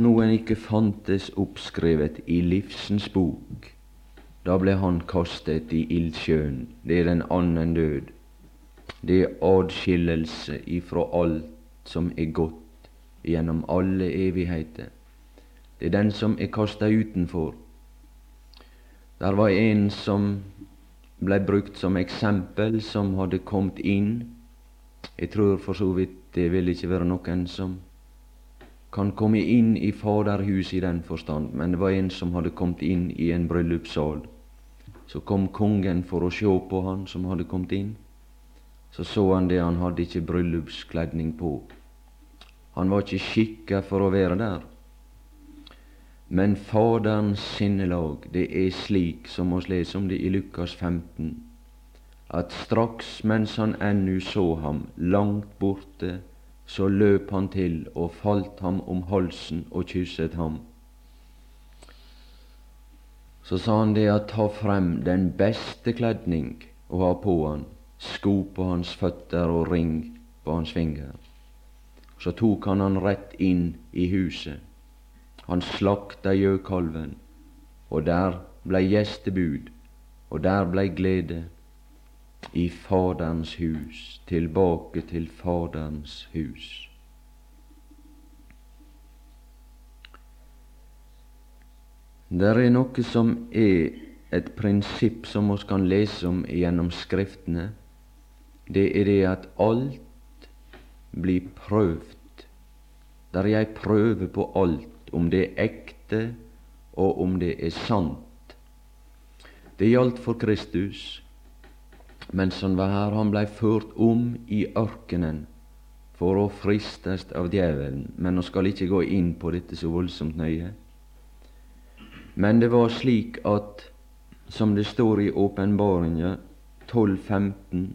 noen ikke fantes oppskrevet i livsens bok, da ble han kastet i ildsjøen. Det er den annen død. Det er adskillelse ifra alt som er godt gjennom alle evigheter. Det er den som er kasta utenfor. Der var en som ble brukt som eksempel, som hadde kommet inn. Jeg tror for så vidt det vil ikke være noen som kan komme inn i Faderhuset i den forstand, men det var en som hadde kommet inn i en bryllupssal. Så kom kongen for å se på han som hadde kommet inn. Så så han det, han hadde ikke bryllupskledning på. Han var ikke skikka for å være der. Men Faderens sinnelag, det er slik som oss leser om det i Lukas 15, at straks mens han ennu så ham langt borte, så løp han til og falt ham om halsen og kysset ham. Så sa han det at ta frem den beste kledning og ha på han, sko på hans føtter og ring på hans finger. Så tok han han rett inn i huset. Han slakta gjøkalven, og der blei gjestebud, og der blei glede i Faderens hus, tilbake til Faderens hus. Det er noe som er et prinsipp som vi kan lese om gjennom Skriftene. Det er det at alt blir prøvd. Der jeg prøver på alt, om det er ekte, og om det er sant. Det gjaldt for Kristus mens han var her. Han blei ført om i ørkenen for å fristes av djevelen. Men nå skal ikke gå inn på dette så voldsomt nøye. Men det var slik at, som det står i Åpenbaringa 12.15,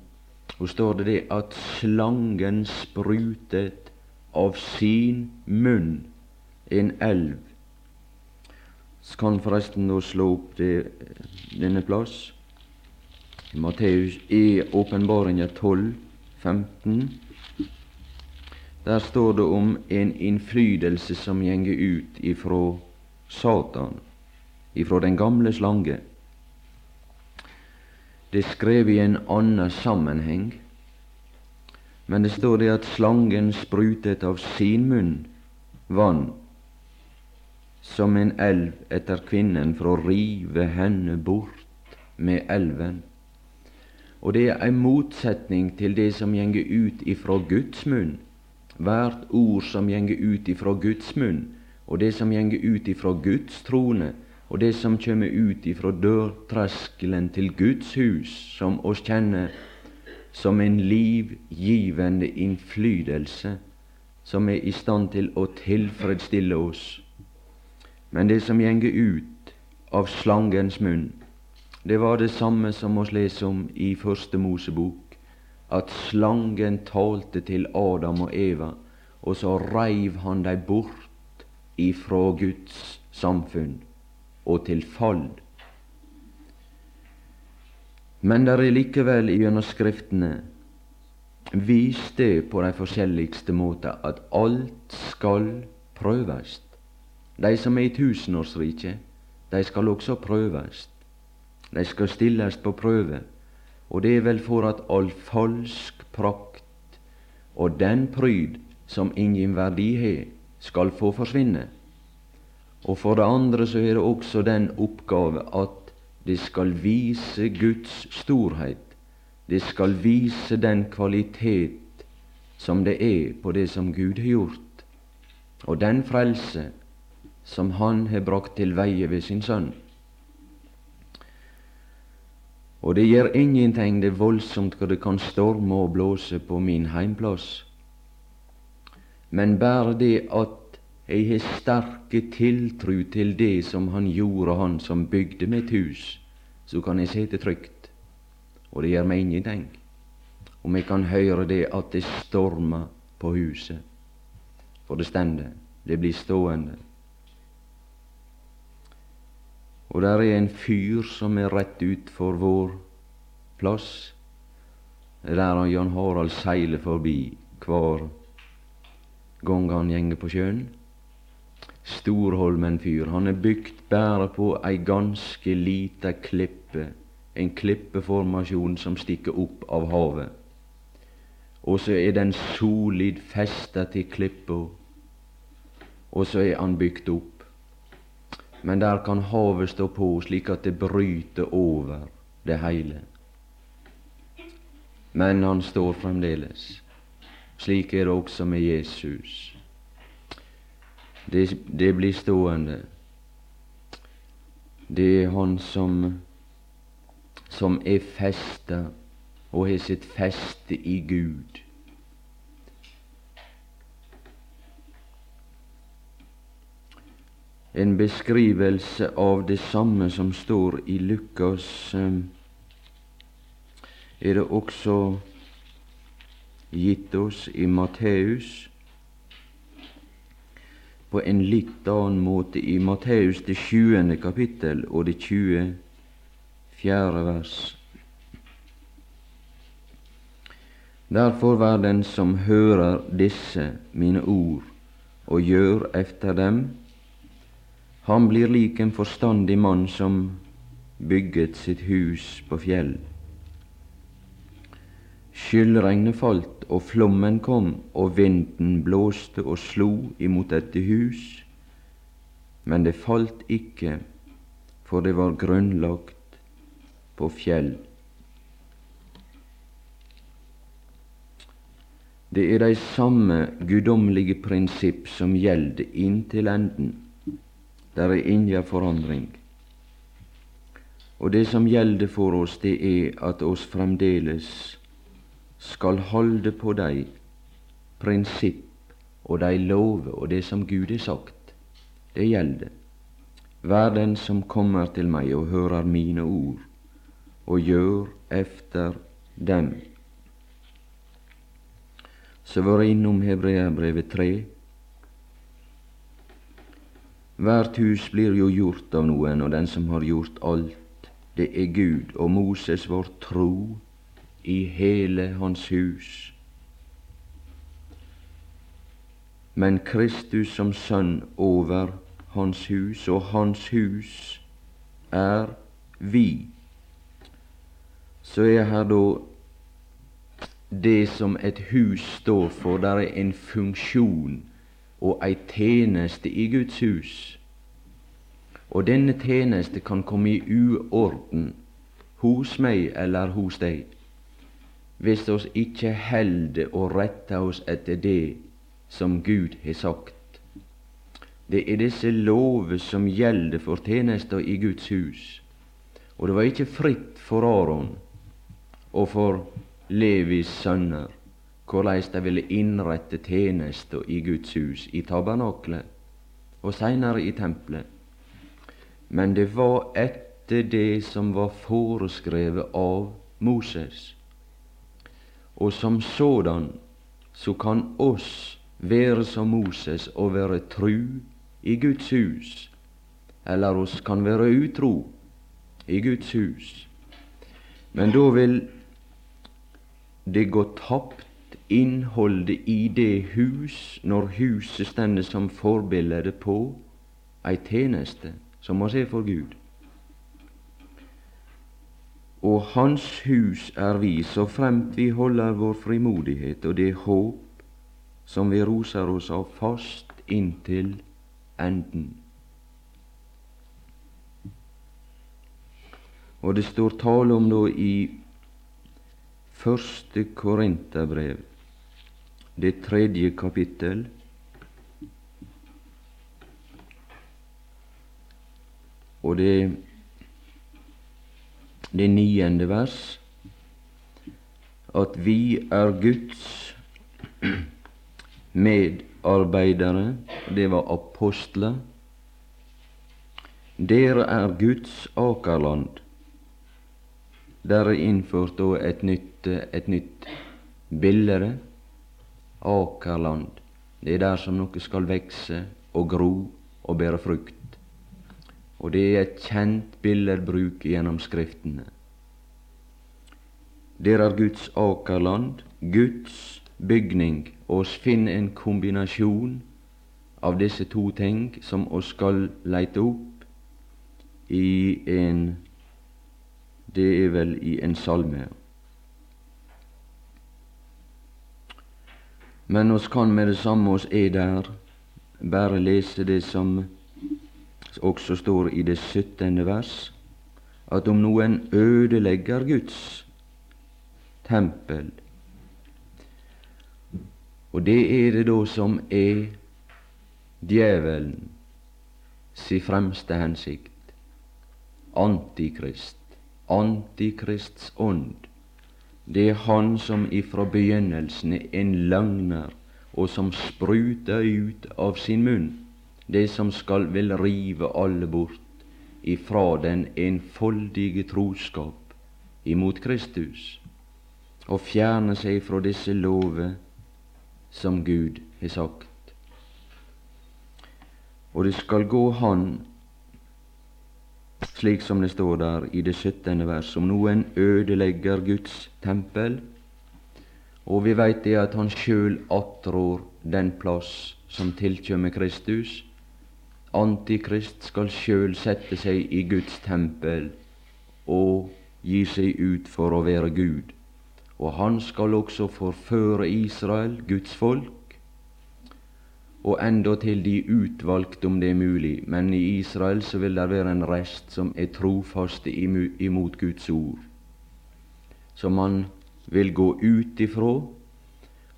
og står det det at slangen sprutet av sin munn en elv. Så kan forresten nå slå opp det, denne plass. Matteus i Åpenbaringa 12, 15. Der står det om en innflytelse som gjenger ut ifra Satan, ifra den gamle slange. Det er skrevet i en annen sammenheng, men det står det at slangen sprutet av sin munn vann som en elv etter kvinnen for å rive henne bort med elven. Og det er en motsetning til det som gjenger ut ifra Guds munn. Hvert ord som gjenger ut ifra Guds munn, og det som gjenger ut ifra Guds trone, og det som kommer ut ifra dørtreskelen til Guds hus, som oss kjenner som en livgivende innflytelse, som er i stand til å tilfredsstille oss. Men det som gjenger ut av slangens munn, det var det samme som oss leser om i Første Mosebok, at slangen talte til Adam og Eva, og så reiv han dem bort ifra Guds samfunn og til fall. Men der er likevel gjennom Skriftene vist det på de forskjelligste måter at alt skal prøves. De som er i tusenårsriket, de skal også prøvast. De skal stilles på prøve, og det er vel for at all falsk prakt og den pryd som ingen verdi har, skal få forsvinne. Og for det andre så er det også den oppgave at det skal vise Guds storhet. Det skal vise den kvalitet som det er på det som Gud har gjort, og den frelse som Han har brakt til veie ved sin Sønn. Og det gjør ingenting det voldsomt hva det kan storme og blåse på min heimplass. Men bare det at jeg har sterke tiltru til det som han gjorde, han som bygde mitt hus, så kan jeg sitte trygt. Og det gjør meg ingenting om jeg kan høre det at det stormer på huset. For det stender, det blir stående. Og der er en fyr som er rett ut for vår plass. Er der Jan Harald seiler forbi hver gang han gjenger på sjøen. Storholmen fyr. Han er bygd bare på ei ganske lita klippe, en klippeformasjon som stikker opp av havet. Og så er den solid festa til klippa, og så er han bygd opp. Men der kan havet stå på slik at det bryter over det hele. Men han står fremdeles. Slik er det også med Jesus. Det, det blir stående. Det er Han som, som er festa og har sitt feste i Gud. En beskrivelse av det samme som står i Lukas, eh, er det også gitt oss i Matteus på en litt annen måte i Matteus det sjuende kapittel og det fjerde vers. Derfor vær den som hører disse mine ord og gjør efter dem, han blir lik en forstandig mann som bygget sitt hus på fjell. Skyllregnet falt, og flommen kom, og vinden blåste og slo imot dette hus, men det falt ikke, for det var grunnlagt på fjell. Det er de samme guddommelige prinsipp som gjelder inntil enden. Der er ingen forandring. Og det som gjelder for oss, det er at oss fremdeles skal holde på de prinsipp og de lover og det som Gud har sagt. Det gjelder. Vær den som kommer til meg og hører mine ord, og gjør efter dem. Så var jeg innom Hebreabrevet 3. Hvert hus blir jo gjort av noen, og den som har gjort alt, det er Gud. Og Moses var tro i hele hans hus. Men Kristus som sønn over hans hus, og hans hus er vi. Så er her da det som et hus står for. Der er en funksjon og ei tjeneste i Guds hus. Og denne tjeneste kan komme i uorden hos meg eller hos deg hvis oss ikke holder og retter oss etter det som Gud har sagt. Det er disse lover som gjelder for tjenester i Guds hus. Og det var ikke fritt for Aron og for Levis sønner hvordan de ville innrette tjenester i Guds hus, i tabernaklet og seinere i tempelet. Men det var etter det som var foreskrevet av Moses og som sådan så kan oss være som Moses og være tru i Guds hus, eller oss kan være utro i Guds hus. Men da vil det gå tapt innholdet i det hus når huset stender som forbilde på ei tjeneste som må se for Gud og Hans hus er vi, så fremt vi holder vår frimodighet og det håp som vi roser oss av fast inntil enden. Og det står tale om da i første Korinterbrev, det tredje kapittel, og det det niende vers, at vi er Guds medarbeidere, det var apostler. Dere er Guds akerland. Der er innført et nytt, et nytt bilde. Akerland. Det er der som noe skal vekse og gro og bære frukt og det er et kjent billedbruk gjennom Skriftene. Der er Guds akerland, Guds bygning, og oss finner en kombinasjon av disse to ting som oss skal leite opp i en Det er vel i en salme. Men oss kan med det samme oss er der, bare lese det som også står i det syttende vers, at om noen ødelegger Guds tempel, og det er det da som er djevelen si fremste hensikt. Antikrist, Antikrists ånd. Det er han som ifra begynnelsen er en løgner, og som spruter ut av sin munn det som skal vil rive alle bort ifra den enfoldige troskap imot Kristus, og fjerne seg fra disse lover som Gud har sagt. Og det skal gå han, slik som det står der i det syttende vers, om noen ødelegger Guds tempel, og vi veit det at han sjøl attrår den plass som tilkjømmer Kristus. Antikrist skal sjøl sette seg i Guds tempel og gi seg ut for å være Gud. Og han skal også forføre Israel, Guds folk, og endatil de utvalgte, om det er mulig. Men i Israel så vil det være en rest som er trofaste imot Guds ord, som man vil gå ut ifra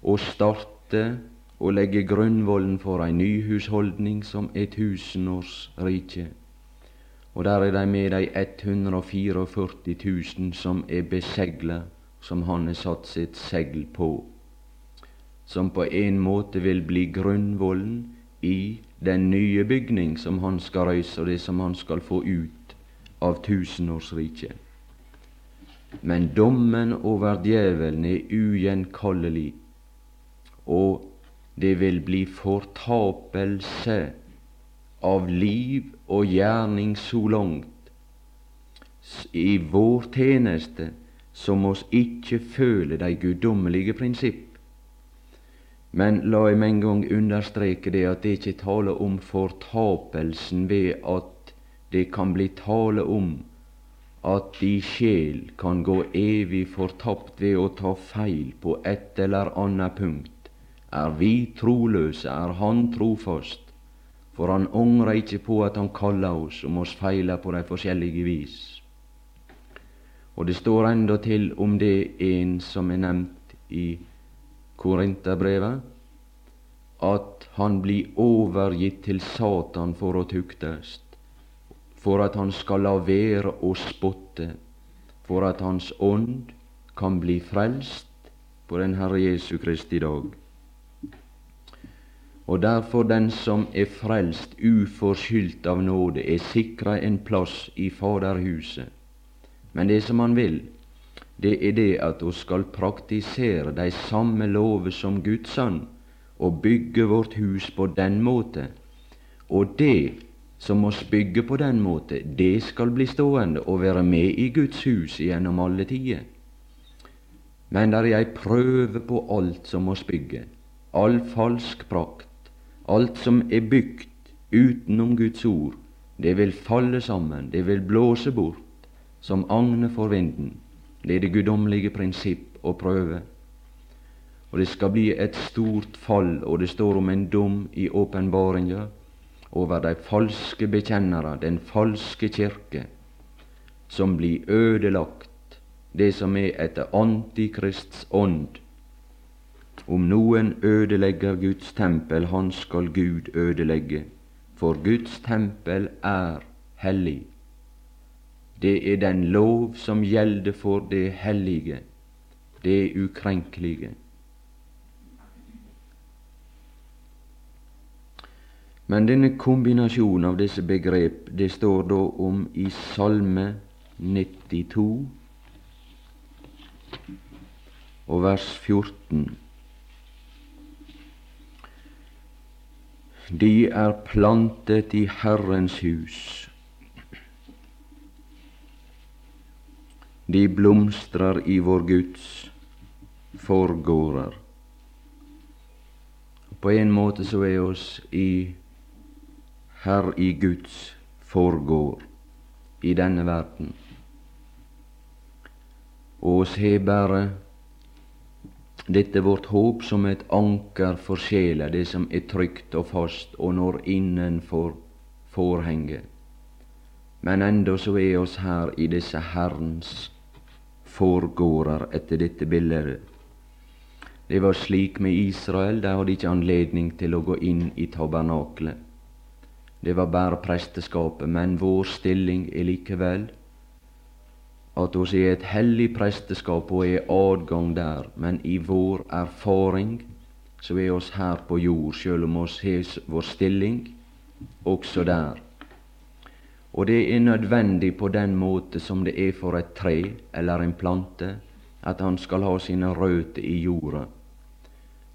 og starte og legge grunnvollen for ei ny husholdning som er tusenårsriket. Og der er de med de 144 000 som er besegla, som han har satt sitt segl på som på en måte vil bli grunnvollen i den nye bygning som han skal reise, og det som han skal få ut av tusenårsriket. Men dommen over djevelen er ugjenkallelig, og det vil bli fortapelse av liv og gjerning så langt i vår tjeneste som oss ikke føler de guddommelige prinsipp. Men la jeg med en gang understreke det at det ikke tale om fortapelsen ved at det kan bli tale om at de sjel kan gå evig fortapt ved å ta feil på et eller annet punkt. Er vi troløse, er Han trofast, for Han angrer ikke på at Han kaller oss om oss feiler på de forskjellige vis. Og det står endatil om det en som er nevnt i Korinterbrevet, at han blir overgitt til Satan for å tuktes, for at han skal la være å spotte, for at hans ånd kan bli frelst på den Herre Jesu Kristi dag. Og derfor den som er frelst uforskyldt av nåde, er sikra en plass i Faderhuset. Men det som han vil, det er det at vi skal praktisere de samme lover som Guds sønn, og bygge vårt hus på den måte. Og det som oss bygger på den måte, det skal bli stående og være med i Guds hus gjennom alle tider. Men der er ei prøve på alt som oss bygger, all falsk prakt, alt som er bygd utenom Guds ord, det vil falle sammen, det vil blåse bort som agnet for vinden. Det er det guddommelige prinsipp å prøve. Og det skal bli et stort fall, og det står om en dom i åpenbaringa over de falske bekjennere, den falske kirke, som blir ødelagt, det som er etter Antikrists ånd. Om noen ødelegger Guds tempel, han skal Gud ødelegge, for Guds tempel er hellig. Det er den lov som gjelder for det hellige, det ukrenkelige. Men denne kombinasjonen av disse begrep, det står da om i Salme 92 og vers 14. De er plantet i Herrens hus de blomstrer i vår Guds forgårder. På en måte så er oss i her i Guds forgård i denne verden. Og oss har bare dette vårt håp som et anker for sjela, det som er trygt og fast og når innenfor forhenget. Men enda så er oss her i disse Herrens forgårder etter dette bildet. Det var slik med Israel, de hadde ikke anledning til å gå inn i tabernaklet. Det var bare presteskapet, men vår stilling er likevel at oss er et hellig presteskap og er adgang der, men i vår erfaring så er oss her på jord, sjøl om oss har vår stilling også der. Og det er nødvendig på den måte som det er for et tre eller en plante, at han skal ha sine røtter i jorda.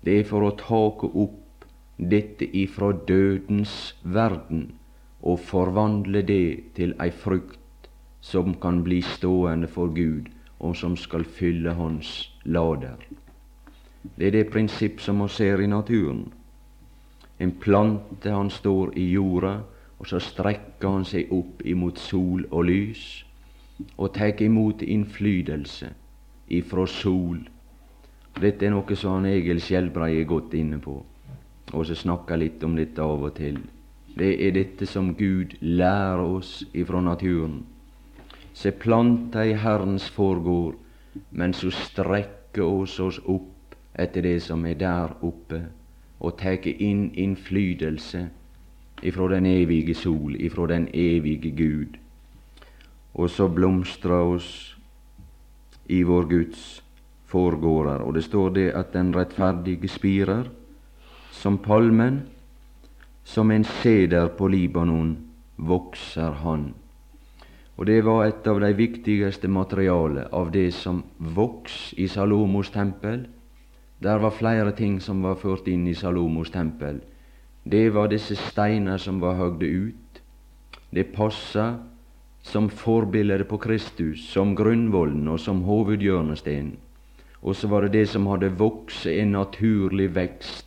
Det er for å take opp dette ifra dødens verden og forvandle det til ei frukt som kan bli stående for Gud, og som skal fylle Hans lader. Det er det prinsipp som vi ser i naturen. En plante, han står i jorda, og så strekker han seg opp imot sol og lys, og tar imot innflytelse ifra sol. Dette er noe som han Egil Skjelbrei er godt inne på, og så snakker litt om dette av og til. Det er dette som Gud lærer oss ifra naturen se planta i Herrens forgård, men så strekker oss oss opp etter det som er der oppe, og tar inn innflytelse ifra den evige sol, ifra den evige Gud. Og så blomstrer oss i vår Guds forgårder. Og det står det at den rettferdige spirer som palmen, som en seder på Libanon, vokser han. Og det var et av de viktigste materialet av det som voks i Salomos tempel. Der var flere ting som var ført inn i Salomos tempel. Det var disse steiner som var høgde ut. Det passa som forbilde på Kristus, som grunnvollen og som hovedhjørnesteinen. Og så var det det som hadde vokst en naturlig vekst,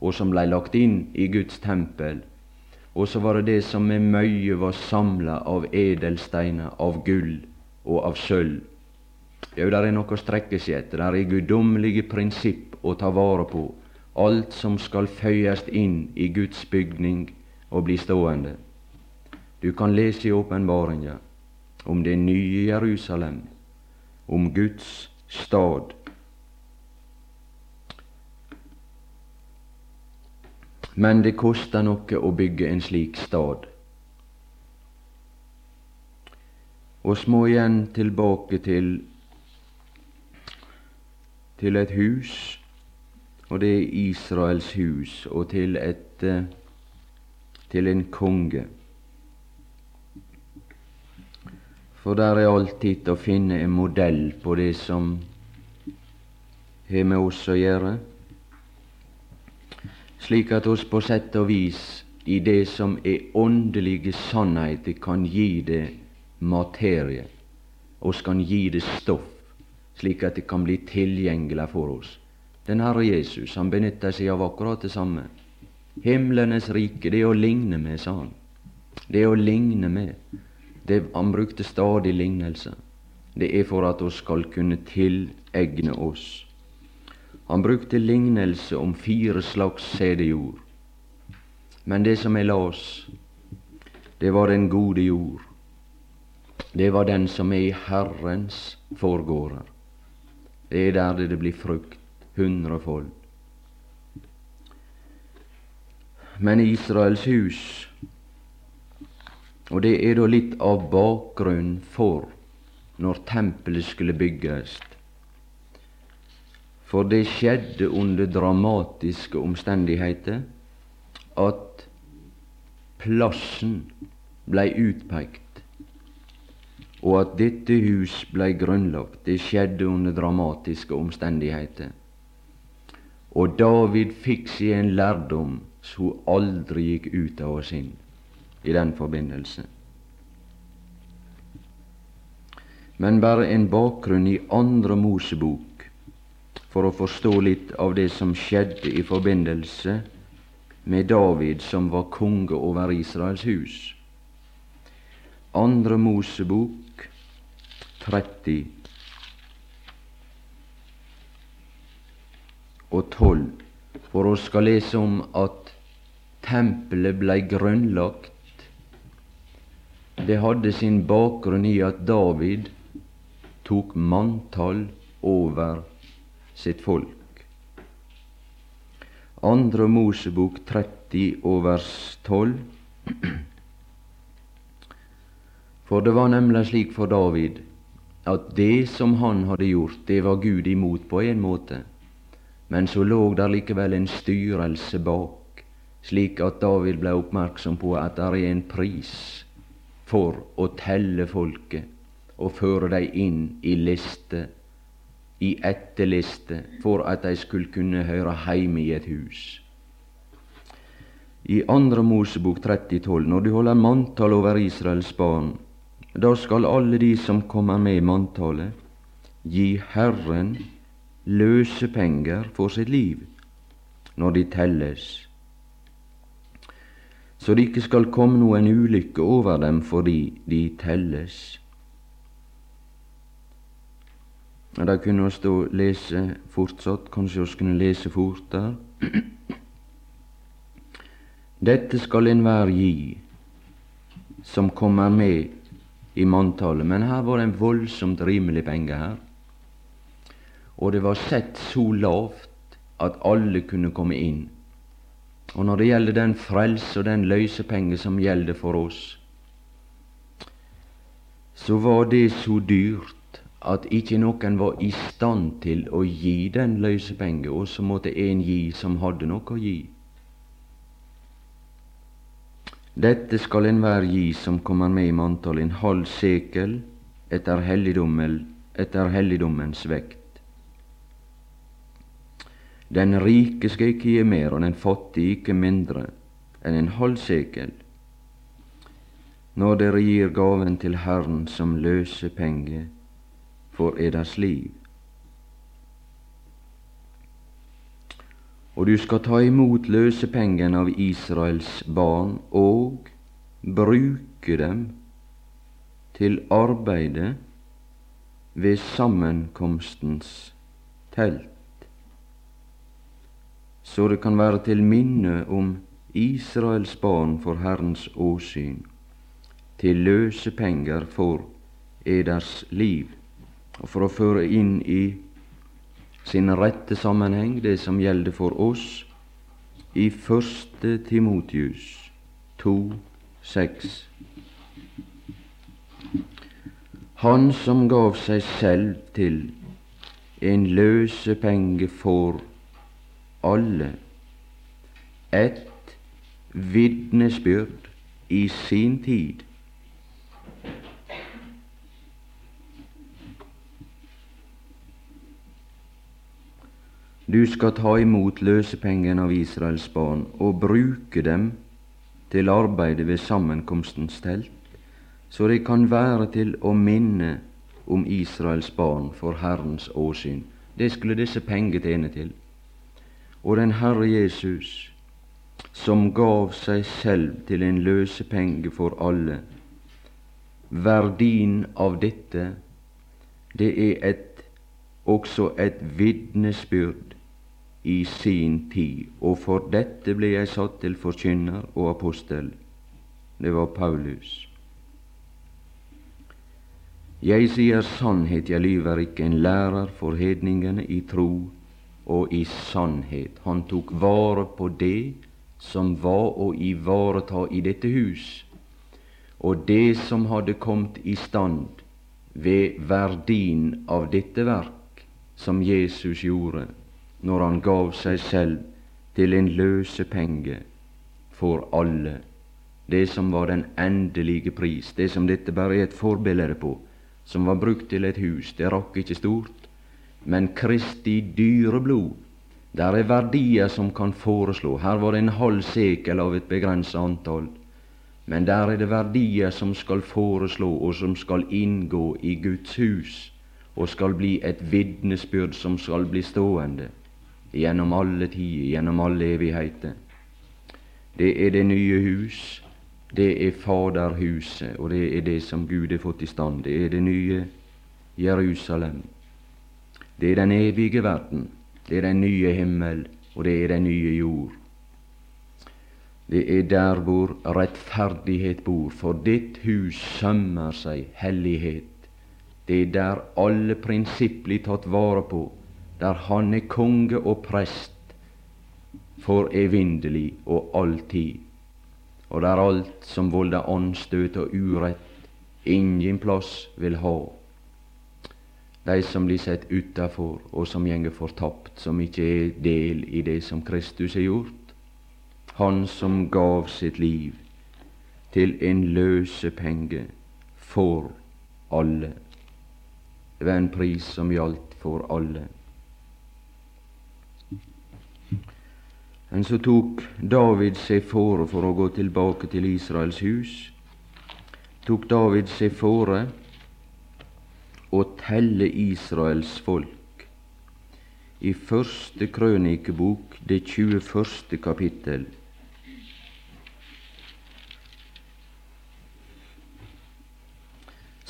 og som blei lagt inn i Guds tempel og så var det det som med møye var samla av edelsteiner, av gull og av sølv. Jau, der er noe å strekke seg etter, der er guddommelige prinsipp å ta vare på, alt som skal føyes inn i Guds bygning og bli stående. Du kan lese i åpenbaringa om det nye Jerusalem, om Guds stad Men det koster noe å bygge en slik stad. Og må igjen tilbake til, til et hus, og det er Israels hus, og til, et, eh, til en konge. For der er alltid å finne en modell på det som har med oss å gjøre slik at oss på sett og vis i det som er åndelige sannheter, kan gi det materie, oss kan gi det stoff, slik at det kan bli tilgjengelig for oss. Den Herre Jesus han benytter seg av akkurat det samme. Himlenes rike, det er å ligne med, sa han. Det er å ligne med. Det, han brukte stadig lignelse. Det er for at oss skal kunne tilegne oss han brukte lignelse om fire slags sædejord. Men det som jeg las, det var den gode jord. Det var den som er i Herrens forgårder. Det er der det blir frukt hundrefold. Men Israels hus, og det er da litt av bakgrunnen for når tempelet skulle bygges, for det skjedde under dramatiske omstendigheter at plassen blei utpekt, og at dette hus blei grunnlagt. Det skjedde under dramatiske omstendigheter. Og David fikk seg en lærdom som aldri gikk ut av oss inn i den forbindelse. Men bare en bakgrunn i Andre Mosebok for å forstå litt av det som skjedde i forbindelse med David som var konge over Israels hus. Andre Mosebok 30 og 12, for vi skal lese om at tempelet blei grunnlagt. Det hadde sin bakgrunn i at David tok manntall over sitt folk. Andre Mosebok 30 og vers 12. For det var nemlig slik for David at det som han hadde gjort, det var Gud imot på en måte, men så lå der likevel en styrelse bak, slik at David ble oppmerksom på at det er en pris for å telle folket og føre dem inn i liste i etterliste for at de skulle kunne høre hjemme i et hus. I Andre Mosebok 30,12.: Når du holder manntall over Israels barn, da skal alle de som kommer med i manntallet, gi Herren løsepenger for sitt liv når de telles, så det ikke skal komme noen ulykke over dem fordi de telles. Da kunne vi da lese fortsatt, kanskje vi kunne lese fortere. Dette skal enhver gi som kommer med i manntallet. Men her var det en voldsomt rimelig penge her. Og det var sett så lavt at alle kunne komme inn. Og når det gjelder den frelse og den løsepenge som gjelder for oss, så var det så dyrt at ikke noen var i stand til å gi den løsepenge, og så måtte en gi som hadde noe å gi. Dette skal enhver gi som kommer med i manntall, en halv sekel etter, helligdommens vekt. Den rike skal ikke gi mer, og den fattige ikke mindre enn en halv sekel. Når dere gir gaven til Herren som løsepenge, for eders liv. Og du skal ta imot løsepengene av Israels barn og bruke dem til arbeidet ved sammenkomstens telt, så det kan være til minne om Israels barn for Herrens åsyn, til løsepenger for eders liv og for å føre inn i sin rette sammenheng det som gjelder for oss i første Timotius 2,6. Han som gav seg selv til en løsepenge for alle, et vitnesbyrd i sin tid Du skal ta imot løsepengene av Israels barn og bruke dem til arbeidet ved sammenkomstens telt, så det kan være til å minne om Israels barn for Herrens åsyn. Det skulle disse penger tjene til. Og den Herre Jesus, som gav seg selv til en løsepenge for alle, verdien av dette, det er et, også et vitnesbyrd i sin tid, og for dette ble jeg satt til forkynner og apostel. Det var Paulus. Jeg sier sannhet, jeg lyver ikke, en lærer for hedningene i tro og i sannhet. Han tok vare på det som var å ivareta i dette hus, og det som hadde kommet i stand ved verdien av dette verk som Jesus gjorde når han gav seg selv til en løsepenge for alle, det som var den endelige pris, det som dette bare er et forbilde på, som var brukt til et hus, det rakk ikke stort, men Kristi dyre blod, der er verdier som kan foreslå, her var det en halv sekel av et begrenset antall, men der er det verdier som skal foreslå, og som skal inngå i Guds hus, og skal bli et vitnesbyrd som skal bli stående gjennom alle tider, gjennom alle evigheter. Det er det nye hus, det er Faderhuset, og det er det som Gud har fått i stand. Det er det nye Jerusalem. Det er den evige verden, det er den nye himmel, og det er den nye jord. Det er der hvor rettferdighet bor, for ditt hus sømmer seg hellighet. Det er der alle prinsipp blir tatt vare på, der Han er konge og prest for evinnelig og alltid, og der alt som volder åndsstøt og urett, ingen plass vil ha. De som blir sett utafor, og som gjenger fortapt, som ikke er del i det som Kristus har gjort. Han som gav sitt liv til en løsepenge for alle. Det var en pris som gjaldt for alle. Men så tok David seg fore for å gå tilbake til Israels hus. Tok David seg fore å telle Israels folk. I første krønikebok, det 21. kapittel.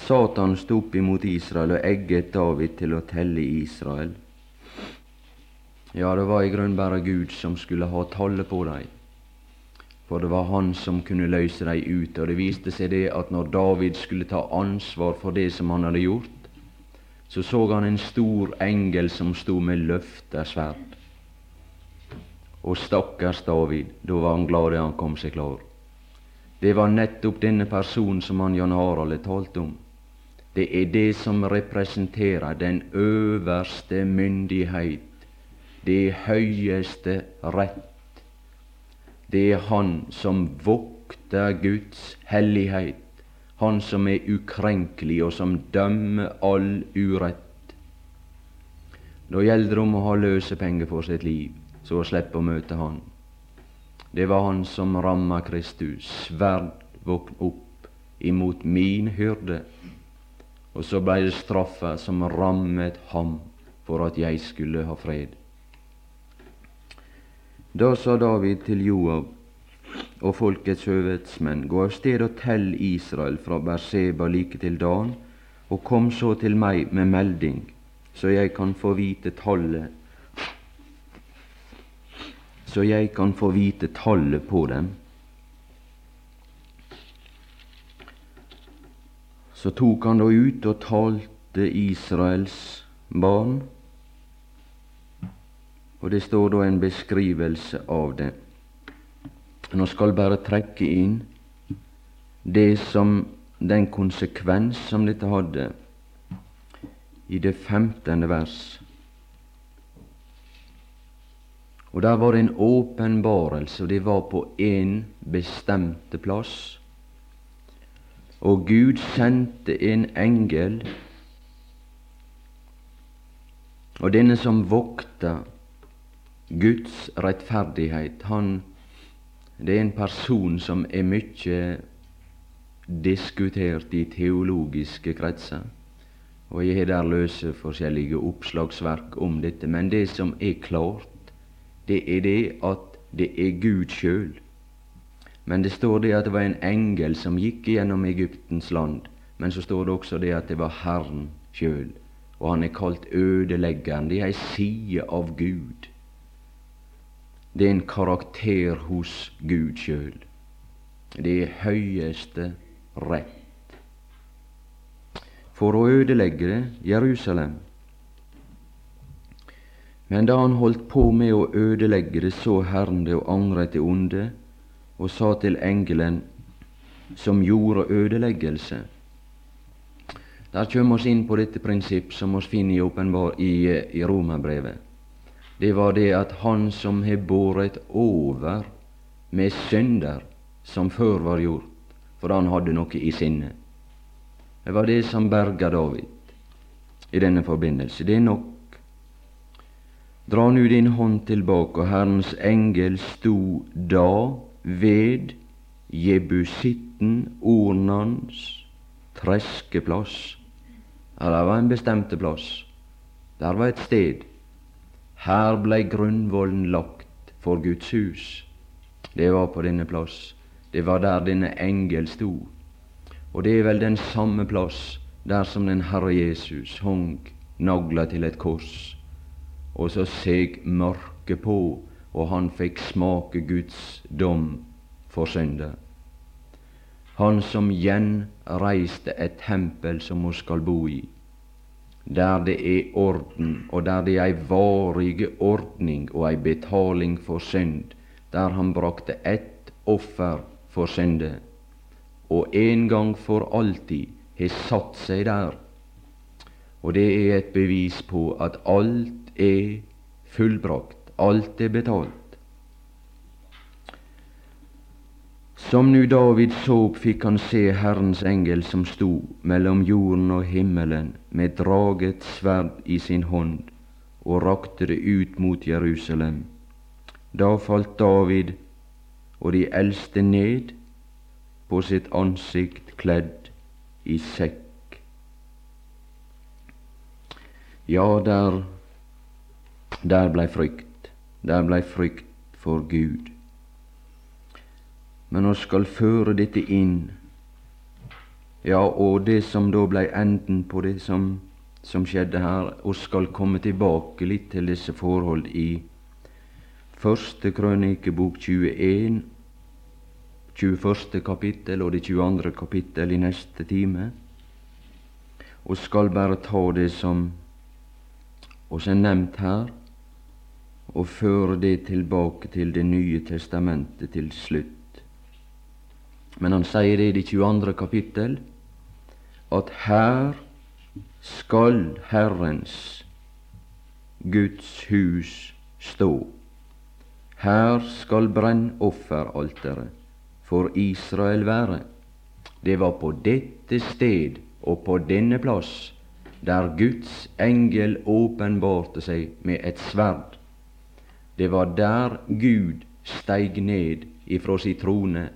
Satan sto opp imot Israel og egget David til å telle Israel. Ja, det var i grunnen bare Gud som skulle ha tallet på dem. For det var han som kunne løse dem ut. Og det viste seg det at når David skulle ta ansvar for det som han hadde gjort, så så han en stor engel som stod med løfta sverd. Og stakkars David, da var han glad da han kom seg klar. Det var nettopp denne personen som han Jan Harald har talt om. Det er det som representerer den øverste myndighet det høyeste rett. Det er Han som vokter Guds hellighet, Han som er ukrenkelig, og som dømmer all urett. Da gjelder det om å ha løsepenger for sitt liv, så å slippe å møte Han. Det var Han som ramma Kristus. Sverd våkn opp imot min hyrde. Og så blei det straffa som rammet ham for at jeg skulle ha fred. Da sa David til Joab og folkets høvedsmenn, gå av sted og tell Israel fra Berseba like til Dan, og kom så til meg med melding, så jeg kan få vite tallet så jeg kan få vite tallet på dem. Så tok han da ut og talte Israels barn og det står da en beskrivelse av det. Nå skal bare trekke inn det som den konsekvens som dette hadde i det femtende vers. Og Der var det en åpenbarelse, og det var på én bestemte plass. Og Gud sendte en engel, og denne som vokta Guds rettferdighet, han det er en person som er mye diskutert i teologiske kretser. Og jeg har der løse forskjellige oppslagsverk om dette. Men det som er klart, det er det at det er Gud sjøl. Men det står det at det var en engel som gikk gjennom Egyptens land. Men så står det også det at det var Herren sjøl. Og han er kalt ødeleggeren. Det er ei side av Gud det er en karakter hos Gud sjøl. Det er høyeste rett. For å ødelegge det, Jerusalem. Men da han holdt på med å ødelegge det, så Herren det og angret det onde, og sa til engelen som gjorde ødeleggelse. Der kommer oss inn på dette prinsipp som vi finner i, i, i Romerbrevet det var det at han som har båret over med synder som før var gjort, for han hadde noe i sinne. Det var det som berga David i denne forbindelse. Det er nok. Dra nu din hånd tilbake, og Herrens engel sto da ved Jebusitten, Ornans treskeplass, Ja, det var en bestemte plass. Der var et sted. Her blei grunnvollen lagt for Guds hus. Det var på denne plass. Det var der denne engel sto. Og det er vel den samme plass der som den Herre Jesus hong nagla til et kors, og så seg mørket på, og han fikk smake Guds dom for synder. Han som gjenreiste et tempel som hun skal bo i, der det er orden, og der det er ei varige ordning og ei betaling for synd, der han brakte ett offer for synde, og en gang for alltid har satt seg der. Og det er et bevis på at alt er fullbrakt, alt er betalt. Som nu David så opp, fikk han se Herrens engel som sto mellom jorden og himmelen med draget sverd i sin hånd og rakte det ut mot Jerusalem. Da falt David og de eldste ned på sitt ansikt kledd i sekk. Ja, der, der blei frykt, der blei frykt for Gud. Men oss skal føre dette inn. Ja, og det som da blei enden på det som, som skjedde her, og skal komme tilbake litt til disse forhold i Første krønikebok 21, 21. kapittel og det 22. kapittel i neste time, og skal bare ta det som oss er nevnt her, og føre det tilbake til Det nye testamentet til slutt. Men han sier det i det 22. kapittel, at her skal Herrens, Guds hus, stå. Her skal brennofferalteret for Israel være. Det var på dette sted og på denne plass der Guds engel åpenbarte seg med et sverd. Det var der Gud steig ned ifra si trone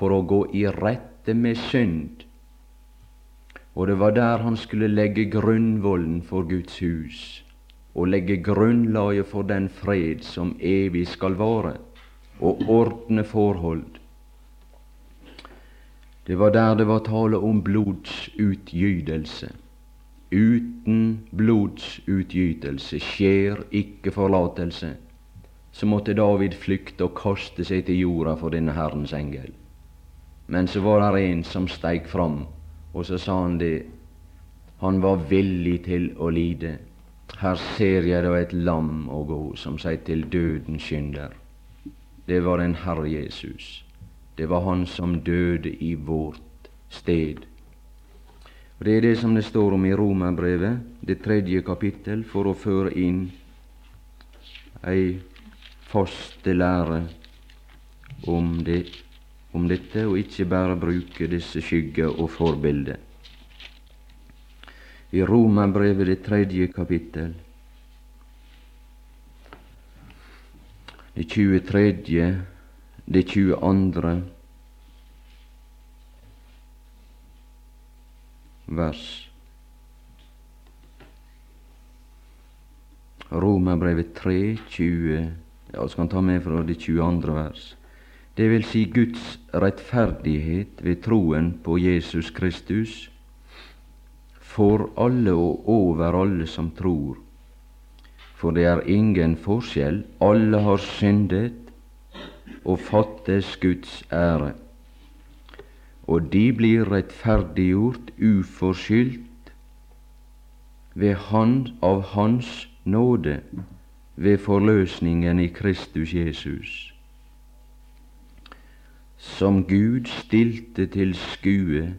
for å gå i rette med synd. Og det var der han skulle legge grunnvollen for Guds hus, og legge grunnlaget for den fred som evig skal vare, og ordne forhold. Det var der det var tale om blodsutgytelse. Uten blodsutgytelse skjer ikke forlatelse. Så måtte David flykte og kaste seg til jorda for denne Herrens engel. Men så var det en som steig fram, og så sa han det. Han var villig til å lide. Her ser jeg da et lam å gå, som seg til døden skynder. Det var den Herre Jesus. Det var Han som døde i vårt sted. Og Det er det som det står om i Romerbrevet, det tredje kapittel, for å føre inn ei faste lære om det om dette, og ikke bare bruke disse skygger og forbilder. I Romerbrevet det tredje kapittel, det 23., det 22. vers. Romerbrevet 3, 20 Ja, vi kan ta med fra det 22. vers det vil si Guds rettferdighet ved troen på Jesus Kristus, for alle og over alle som tror. For det er ingen forskjell, alle har syndet og fattes Guds ære. Og de blir rettferdiggjort uforskyldt ved Han av Hans nåde, ved forløsningen i Kristus Jesus som Gud stilte til skue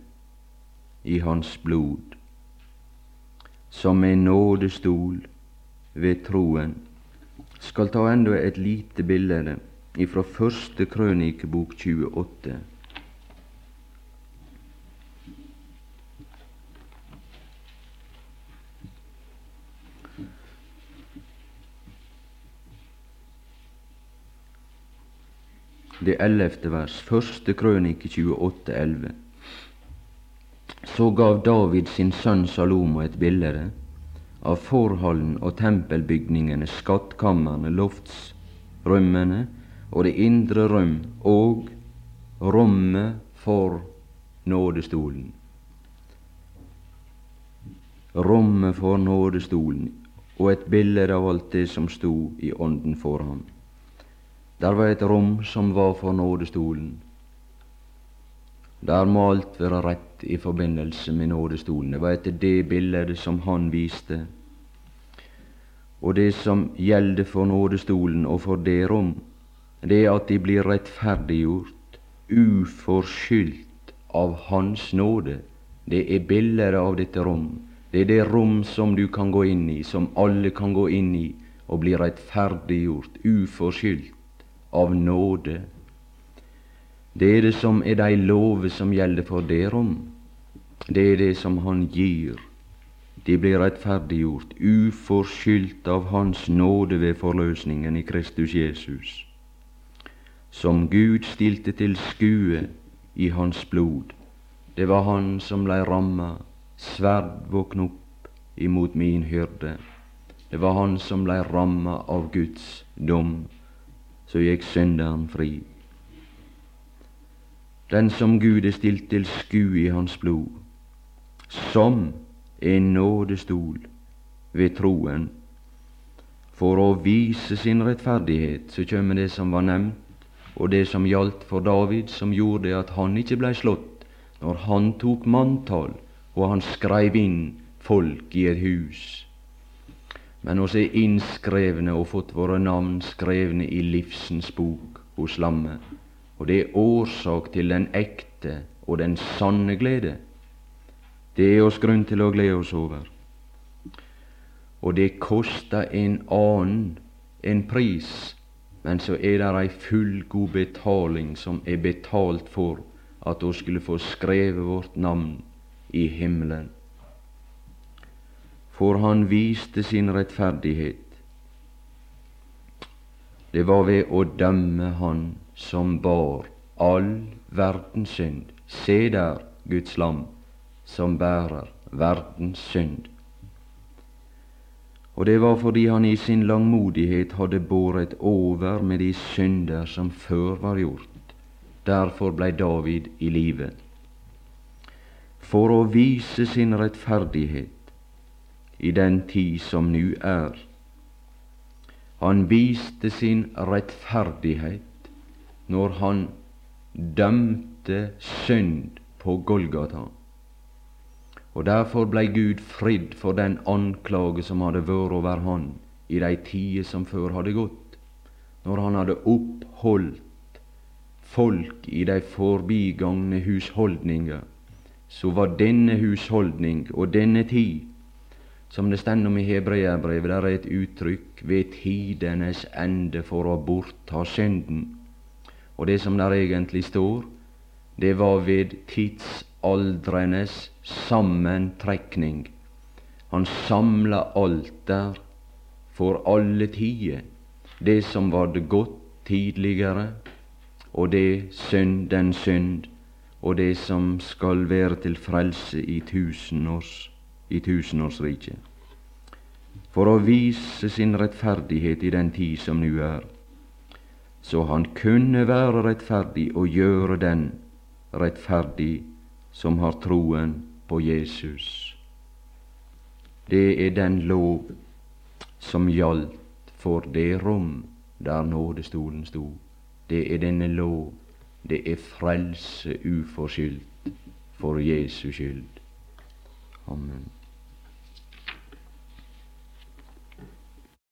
i hans blod, som en nådestol ved troen. Skal ta enda et lite bilde ifra første krønikebok 28. det ellevte vers, første krønike 28, 28,11. så gav David sin sønn Salomo et bilde av forholden og tempelbygningene, skattkamrene, loftsrømmene og det indre rom og rommet for nådestolen. Rommet for nådestolen og et bilde av alt det som sto i ånden for ham. Der var et rom som var for nådestolen. Der må alt være rett i forbindelse med nådestolen. Det var etter det bildet som han viste. Og det som gjelder for nådestolen og for det rom, det er at de blir rettferdiggjort, uforskyldt av Hans nåde. Det er bildet av dette rom. Det er det rom som du kan gå inn i, som alle kan gå inn i og bli rettferdiggjort, uforskyldt av nåde. Det er det som er de lover som gjelder for det rom. Det er det som Han gir. De blir rettferdiggjort, uforskyldt av Hans nåde ved forløsningen i Kristus Jesus som Gud stilte til skue i hans blod. Det var han som blei ramma, sverd våkn opp imot min hyrde. Det var han som blei ramma av Guds dom, så gikk synderen fri. Den som Gud er stilt til skue i hans blod, som en nådestol ved troen, for å vise sin rettferdighet, så kommer det som var nevnt og det som gjaldt for David, som gjorde at han ikke blei slått når han tok manntall og han skreiv inn folk i et hus. Men oss er innskrevne og fått våre navn skrevne i livsens bok hos lammet, og det er årsak til den ekte og den sanne glede. Det er oss grunn til å glede oss over. Og det koster en annen en pris men så er det ei fullgod betaling som er betalt for at vi skulle få skrevet vårt navn i himmelen. For han viste sin rettferdighet. Det var ved å dømme Han som bar all verdens synd. Se der, Guds lam, som bærer verdens synd. Og det var fordi han i sin langmodighet hadde båret over med de synder som før var gjort. Derfor blei David i live. For å vise sin rettferdighet i den tid som nu er. Han viste sin rettferdighet når han dømte synd på Golgata. Og derfor blei Gud fridd for den anklage som hadde vært over han i de tider som før hadde gått, når han hadde oppholdt folk i de forbigangne husholdninger, så var denne husholdning og denne tid, som det stender om i Hebreabrevet, der er et uttrykk ved tidenes ende for å bortta synden. Og det som der egentlig står, det var ved tidsaldrenes sammentrekning. Han samla alt der for alle tider, det som var det godt tidligere, og det synd, den synd, og det som skal være til frelse i tusenårs, i tusenårsriket. For å vise sin rettferdighet i den tid som nu er, så han kunne være rettferdig og gjøre den rettferdig som har troen på Jesus. Det er den lov som gjaldt for det rom der nådestolen sto. Det er denne lov. Det er frelse uforskyldt for Jesus skyld. Amen.